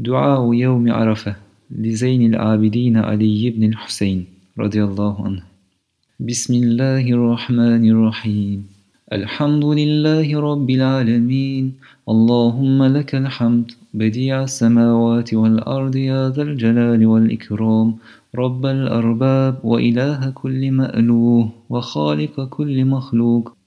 دعاء يوم عرفة لزين العابدين علي بن الحسين رضي الله عنه. بسم الله الرحمن الرحيم. الحمد لله رب العالمين. اللهم لك الحمد. بديع السماوات والأرض يا ذا الجلال والإكرام. رب الأرباب وإله كل مألوه وخالق كل مخلوق.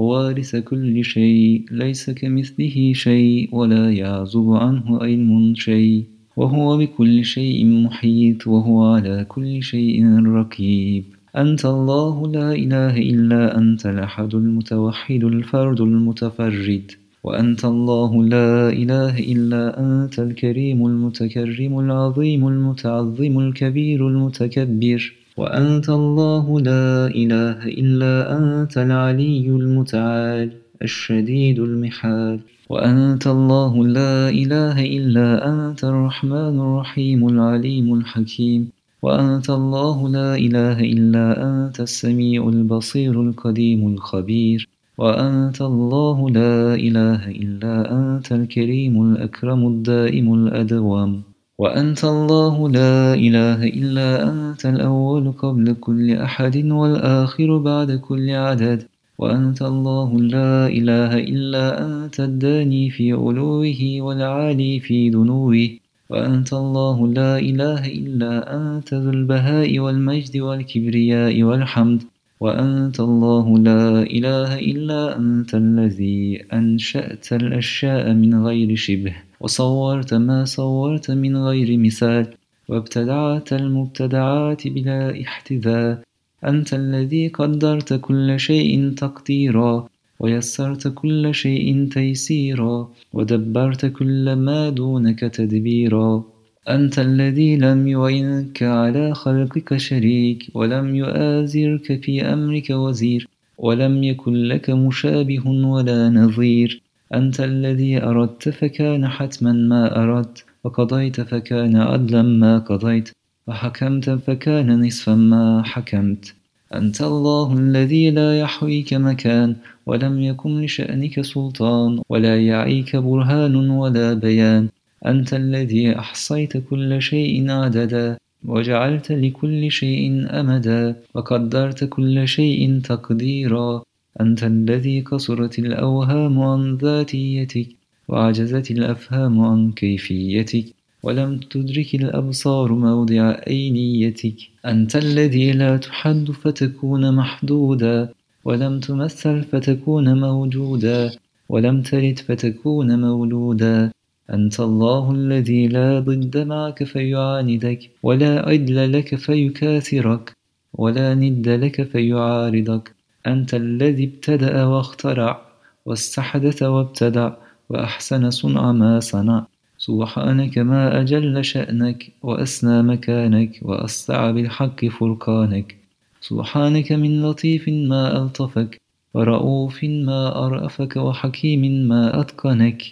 وارث كل شيء ليس كمثله شيء ولا يعزب عنه علم شيء. وهو بكل شيء محيط وهو على كل شيء رقيب. أنت الله لا إله إلا أنت الأحد المتوحد الفرد المتفرد. وأنت الله لا إله إلا أنت الكريم المتكرم العظيم المتعظم الكبير المتكبر. وأنت الله لا إله إلا أنت العلي المتعال الشديد المحال. وأنت الله لا إله إلا أنت الرحمن الرحيم العليم الحكيم. وأنت الله لا إله إلا أنت السميع البصير القديم الخبير. وأنت الله لا إله إلا أنت الكريم الأكرم الدائم الأدوم. وأنت الله لا إله إلا أنت الأول قبل كل أحد والآخر بعد كل عدد. وأنت الله لا إله إلا أنت الداني في علوه والعالي في دنوه وأنت الله لا إله إلا أنت ذو البهاء والمجد والكبرياء والحمد. وأنت الله لا إله إلا أنت الذي أنشأت الأشياء من غير شبه. وصورت ما صورت من غير مثال. وابتدعت المبتدعات بلا احتذاء. أنت الذي قدرت كل شيء تقديرا. ويسرت كل شيء تيسيرا. ودبرت كل ما دونك تدبيرا. أنت الذي لم يعينك على خلقك شريك. ولم يؤازرك في أمرك وزير. ولم يكن لك مشابه ولا نظير. أنت الذي أردت فكان حتما ما أردت وقضيت فكان عدلا ما قضيت وحكمت فكان نصفا ما حكمت. أنت الله الذي لا يحويك مكان ولم يكن لشأنك سلطان ولا يعيك برهان ولا بيان. أنت الذي أحصيت كل شيء عددا وجعلت لكل شيء أمدا وقدرت كل شيء تقديرا. أنت الذي قصرت الأوهام عن ذاتيتك وعجزت الأفهام عن كيفيتك ولم تدرك الأبصار موضع أينيتك أنت الذي لا تحد فتكون محدودا ولم تمثل فتكون موجودا ولم تلد فتكون مولودا أنت الله الذي لا ضد معك فيعاندك ولا عدل لك فيكاثرك ولا ند لك فيعارضك أنت الذي ابتدأ واخترع واستحدث وابتدع وأحسن صنع ما صنع. سبحانك ما أجل شأنك وأسنى مكانك وأسطع بالحق فرقانك. سبحانك من لطيف ما ألطفك ورؤوف ما أرأفك وحكيم ما أتقنك.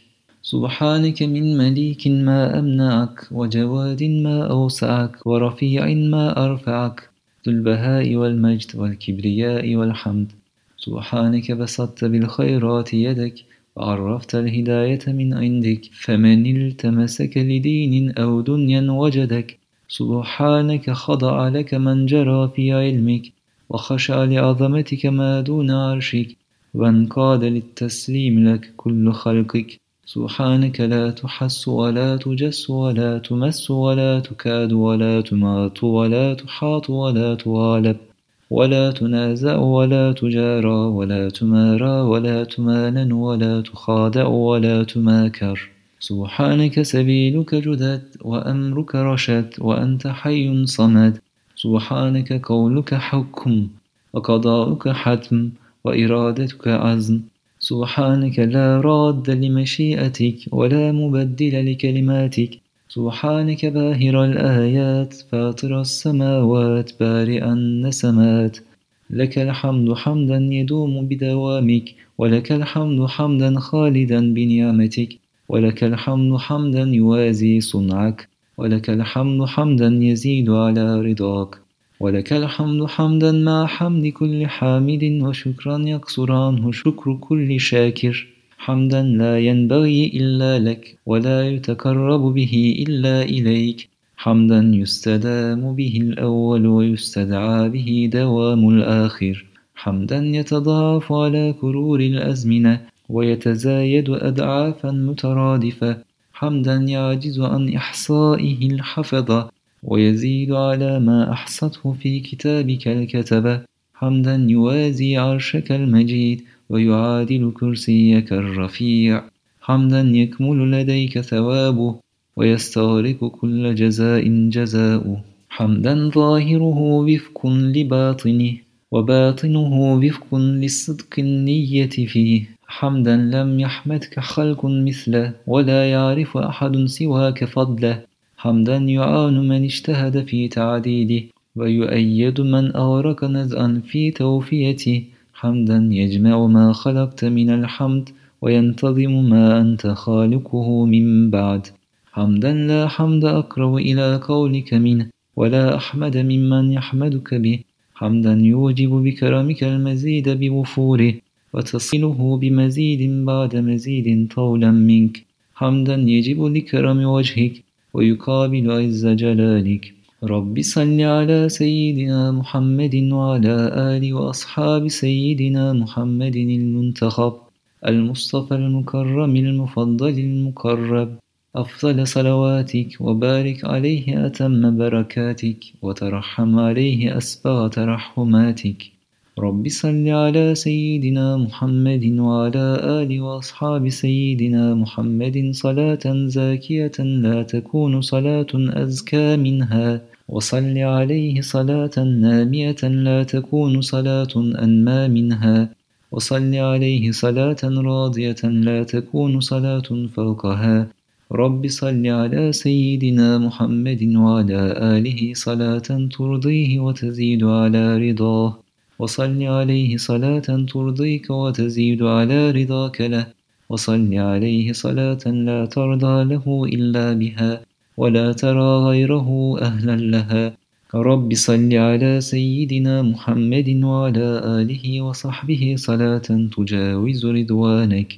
سبحانك من مليك ما أمنعك وجواد ما أوسعك ورفيع ما أرفعك ذو البهاء والمجد والكبرياء والحمد. سبحانك بسطت بالخيرات يدك وعرفت الهداية من عندك فمن التمسك لدين أو دنيا وجدك. سبحانك خضع لك من جرى في علمك وخشع لعظمتك ما دون عرشك وانقاد للتسليم لك كل خلقك. سبحانك لا تحس ولا تجس ولا تمس ولا تكاد ولا تمات ولا تحاط ولا توالب ولا تنازع ولا تجارى ولا تمارى ولا تمانن ولا تخادع ولا تماكر سبحانك سبيلك جدد وأمرك رشد وأنت حي صمد سبحانك قولك حكم وقضاؤك حتم وإرادتك عزم سبحانك لا راد لمشيئتك ولا مبدل لكلماتك. سبحانك باهر الآيات فاطر السماوات بارئ النسمات. لك الحمد حمدا يدوم بدوامك ولك الحمد حمدا خالدا بنعمتك. ولك الحمد حمدا يوازي صنعك ولك الحمد حمدا يزيد على رضاك. ولك الحمد حمدا مع حمد كل حامد وشكرا يقصر عنه شكر كل شاكر. حمدا لا ينبغي إلا لك ولا يتقرب به إلا إليك. حمدا يستدام به الأول ويستدعى به دوام الآخر. حمدا يتضاعف على كرور الأزمنة ويتزايد أدعافا مترادفة. حمدا يعجز عن إحصائه الحفظة. ويزيد على ما أحصته في كتابك الكتبة حمدا يوازي عرشك المجيد ويعادل كرسيك الرفيع. حمدا يكمل لديك ثوابه ويستغرق كل جزاء جزاؤه. حمدا ظاهره وفق لباطنه وباطنه وفق للصدق النية فيه. حمدا لم يحمدك خلق مثله ولا يعرف أحد سواك فضله. حمدا يعان من اجتهد في تعديده ويؤيد من أغرق نزعا في توفيته. حمدا يجمع ما خلقت من الحمد وينتظم ما أنت خالقه من بعد. حمدا لا حمد أقرب إلى قولك منه ولا أحمد ممن يحمدك به. حمدا يوجب بكرمك المزيد بوفوره وتصله بمزيد بعد مزيد طولا منك. حمدا يجب لكرم وجهك ويقابل عز جلالك. رب صل على سيدنا محمد وعلى آل وأصحاب سيدنا محمد المنتخب المصطفى المكرم المفضل المقرب. أفضل صلواتك وبارك عليه أتم بركاتك وترحم عليه أسبغ ترحماتك. رب صل على سيدنا محمد وعلى آل وأصحاب سيدنا محمد صلاة زاكية لا تكون صلاة أزكى منها وصل عليه صلاة نامية لا تكون صلاة أنمى منها وصل عليه صلاة راضية لا تكون صلاة فوقها رب صل على سيدنا محمد وعلى آله صلاة ترضيه وتزيد على رضاه وصل عليه صلاة ترضيك وتزيد على رضاك له. وصل عليه صلاة لا ترضى له إلا بها ولا ترى غيره أهلا لها. رب صل على سيدنا محمد وعلى آله وصحبه صلاة تجاوز رضوانك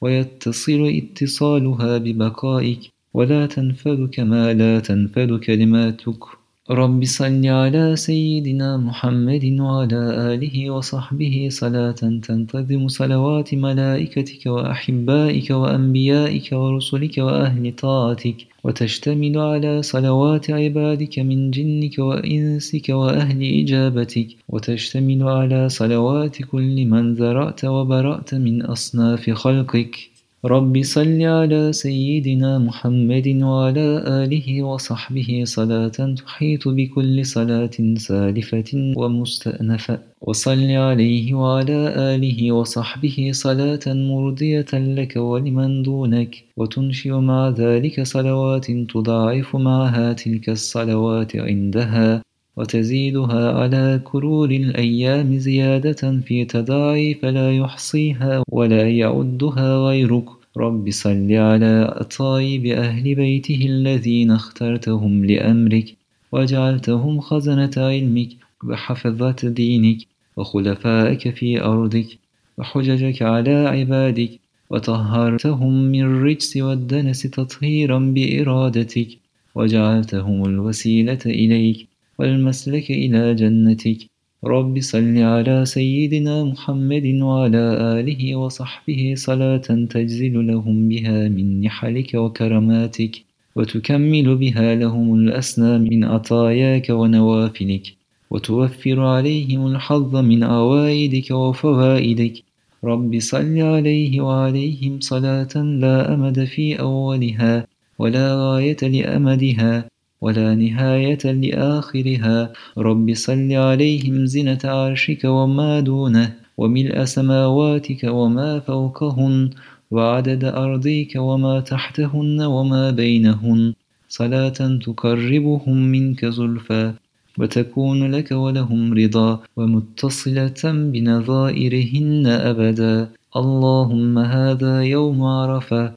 ويتصل اتصالها ببقائك. ولا تنفذ كما لا تنفذ كلماتك رب صل على سيدنا محمد وعلى آله وصحبه صلاة تنتظم صلوات ملائكتك وأحبائك وأنبيائك ورسلك وأهل طاعتك وتشتمل على صلوات عبادك من جنك وإنسك وأهل إجابتك وتشتمل على صلوات كل من ذرأت وبرأت من أصناف خلقك رب صل على سيدنا محمد وعلى آله وصحبه صلاة تحيط بكل صلاة سالفة ومستأنفة وصل عليه وعلى آله وصحبه صلاة مرضية لك ولمن دونك وتنشئ مع ذلك صلوات تضاعف معها تلك الصلوات عندها وتزيدها على كرور الأيام زيادة في تضاعف لا يحصيها ولا يعدها غيرك رب صل على أطايب أهل بيته الذين اخترتهم لأمرك وجعلتهم خزنة علمك وحفظة دينك وخلفائك في أرضك وحججك على عبادك وطهرتهم من الرجس والدنس تطهيرا بإرادتك وجعلتهم الوسيلة إليك والمسلك إلى جنتك رب صل على سيدنا محمد وعلى آله وصحبه صلاة تجزل لهم بها من نحلك وكرماتك وتكمل بها لهم الأسنى من عطاياك ونوافلك وتوفر عليهم الحظ من عوائدك وفوائدك رب صل عليه وعليهم صلاة لا أمد في أولها ولا غاية لأمدها ولا نهاية لآخرها. رب صل عليهم زنة عرشك وما دونه وملء سماواتك وما فوقهن وعدد أرضيك وما تحتهن وما بينهن. صلاة تقربهم منك زلفى وتكون لك ولهم رضا ومتصلة بنظائرهن أبدا. اللهم هذا يوم عرفة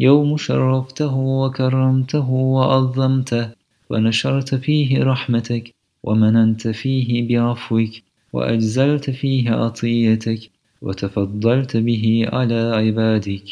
يوم شرفته وكرمته وعظمته. ونشرت فيه رحمتك ومننت فيه بعفوك وأجزلت فيه عطيتك وتفضلت به على عبادك.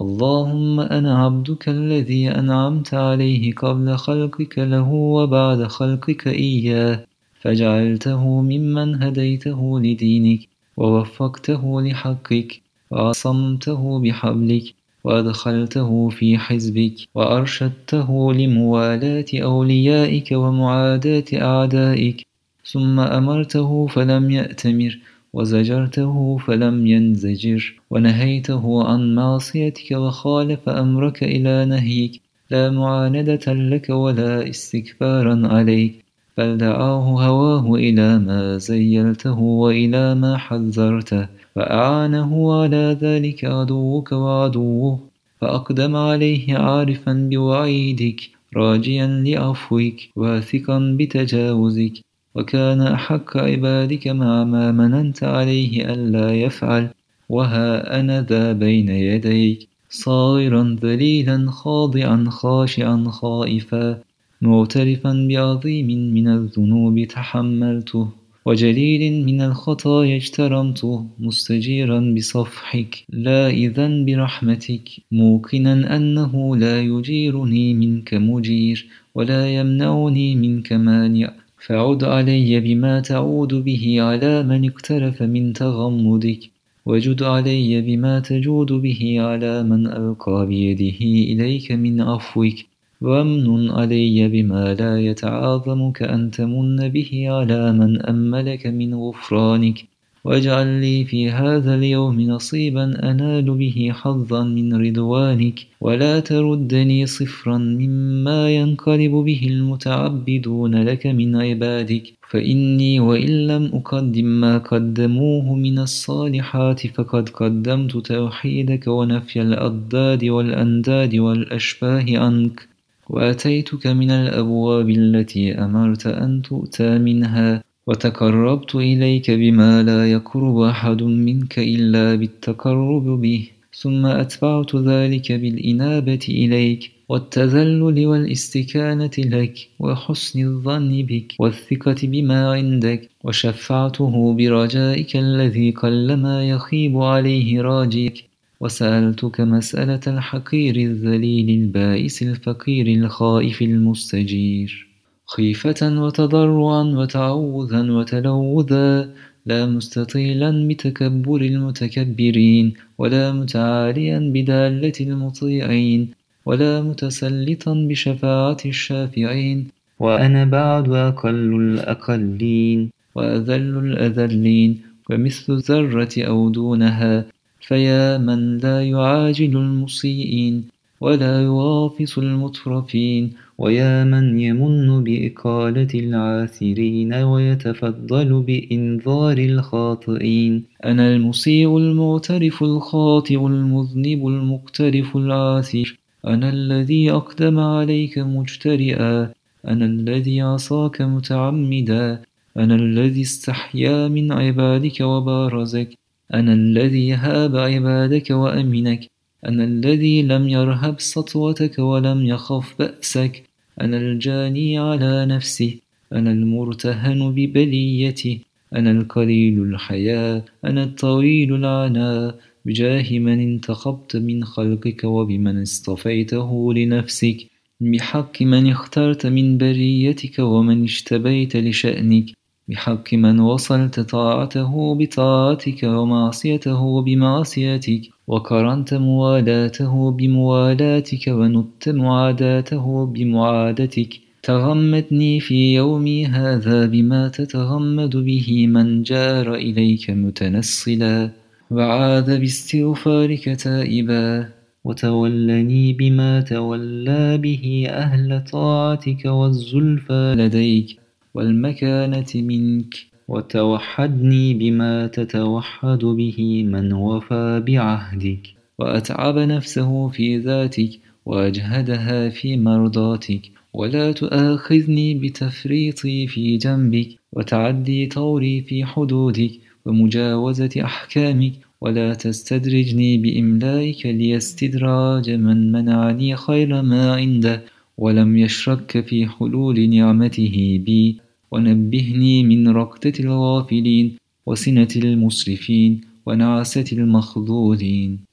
اللهم أنا عبدك الذي أنعمت عليه قبل خلقك له وبعد خلقك إياه فجعلته ممن هديته لدينك ووفقته لحقك وعصمته بحبلك وأدخلته في حزبك وأرشدته لموالاة أوليائك ومعاداة أعدائك. ثم أمرته فلم يأتمر وزجرته فلم ينزجر. ونهيته عن معصيتك وخالف أمرك إلى نهيك. لا معاندة لك ولا استكبارا عليك. بل دعاه هواه إلى ما زيلته وإلى ما حذرته. فأعانه على ذلك عدوك وعدوه فأقدم عليه عارفا بوعيدك راجيا لعفوك واثقا بتجاوزك وكان أحق عبادك مع ما مننت عليه ألا يفعل وها أنا ذا بين يديك صائرا ذليلا خاضعا خاشعا خائفا معترفا بعظيم من الذنوب تحملته. وجليل من الخطايا اجترمته مستجيرا بصفحك. لا إذا برحمتك. موقنا أنه لا يجيرني منك مجير ولا يمنعني منك مانع. فعد علي بما تعود به على من اقترف من تغمدك. وجد علي بما تجود به على من ألقى بيده إليك من عفوك. وامن علي بما لا يتعاظمك أن تمن به على من أملك من غفرانك. واجعل لي في هذا اليوم نصيبا أنال به حظا من رضوانك. ولا تردني صفرا مما ينقلب به المتعبدون لك من عبادك. فإني وإن لم أقدم ما قدموه من الصالحات فقد قدمت توحيدك ونفي الأضداد والأنداد والأشباه عنك. وأتيتك من الأبواب التي أمرت أن تؤتى منها وتقربت إليك بما لا يقرب أحد منك إلا بالتقرب به. ثم أتبعت ذلك بالإنابة إليك والتذلل والاستكانة لك وحسن الظن بك والثقة بما عندك وشفعته برجائك الذي قلما يخيب عليه راجيك. وسألتك مسألة الحقير الذليل البائس الفقير الخائف المستجير. خيفة وتضرعا وتعوذا وتلوذا لا مستطيلا بتكبر المتكبرين ولا متعاليا بدالة المطيعين ولا متسلطا بشفاعة الشافعين. وأنا بعد أقل الأقلين وأذل الأذلين ومثل الذرة أو دونها. فيا من لا يعاجل المسيئين ولا يغافص المترفين ويا من يمن بإقالة العاثرين ويتفضل بإنذار الخاطئين. أنا المسيء المعترف الخاطئ المذنب المقترف العاثر. أنا الذي أقدم عليك مجترئا. أنا الذي عصاك متعمدا. أنا الذي استحيا من عبادك وبارزك. أنا الذي هاب عبادك وأمنك أنا الذي لم يرهب سطوتك ولم يخف بأسك أنا الجاني على نفسي أنا المرتهن ببليتي أنا القليل الحياة أنا الطويل العناء بجاه من انتخبت من خلقك وبمن اصطفيته لنفسك بحق من اخترت من بريتك ومن اشتبيت لشأنك. بحق من وصلت طاعته بطاعتك ومعصيته بمعصيتك وقرنت موالاته بموالاتك ونت معاداته بمعادتك. تغمدني في يومي هذا بما تتغمد به من جار إليك متنصلا وعاد باستغفارك تائبا وتولني بما تولى به أهل طاعتك والزلفى لديك. والمكانة منك وتوحدني بما تتوحد به من وفى بعهدك وأتعب نفسه في ذاتك وأجهدها في مرضاتك ولا تؤاخذني بتفريطي في جنبك وتعدي طوري في حدودك ومجاوزة أحكامك ولا تستدرجني بإملائك ليستدراج من منعني خير ما عنده ولم يشرك في حلول نعمته بي. ونبهني من ركضة الغافلين وسنة المسرفين ونعسة المخذولين.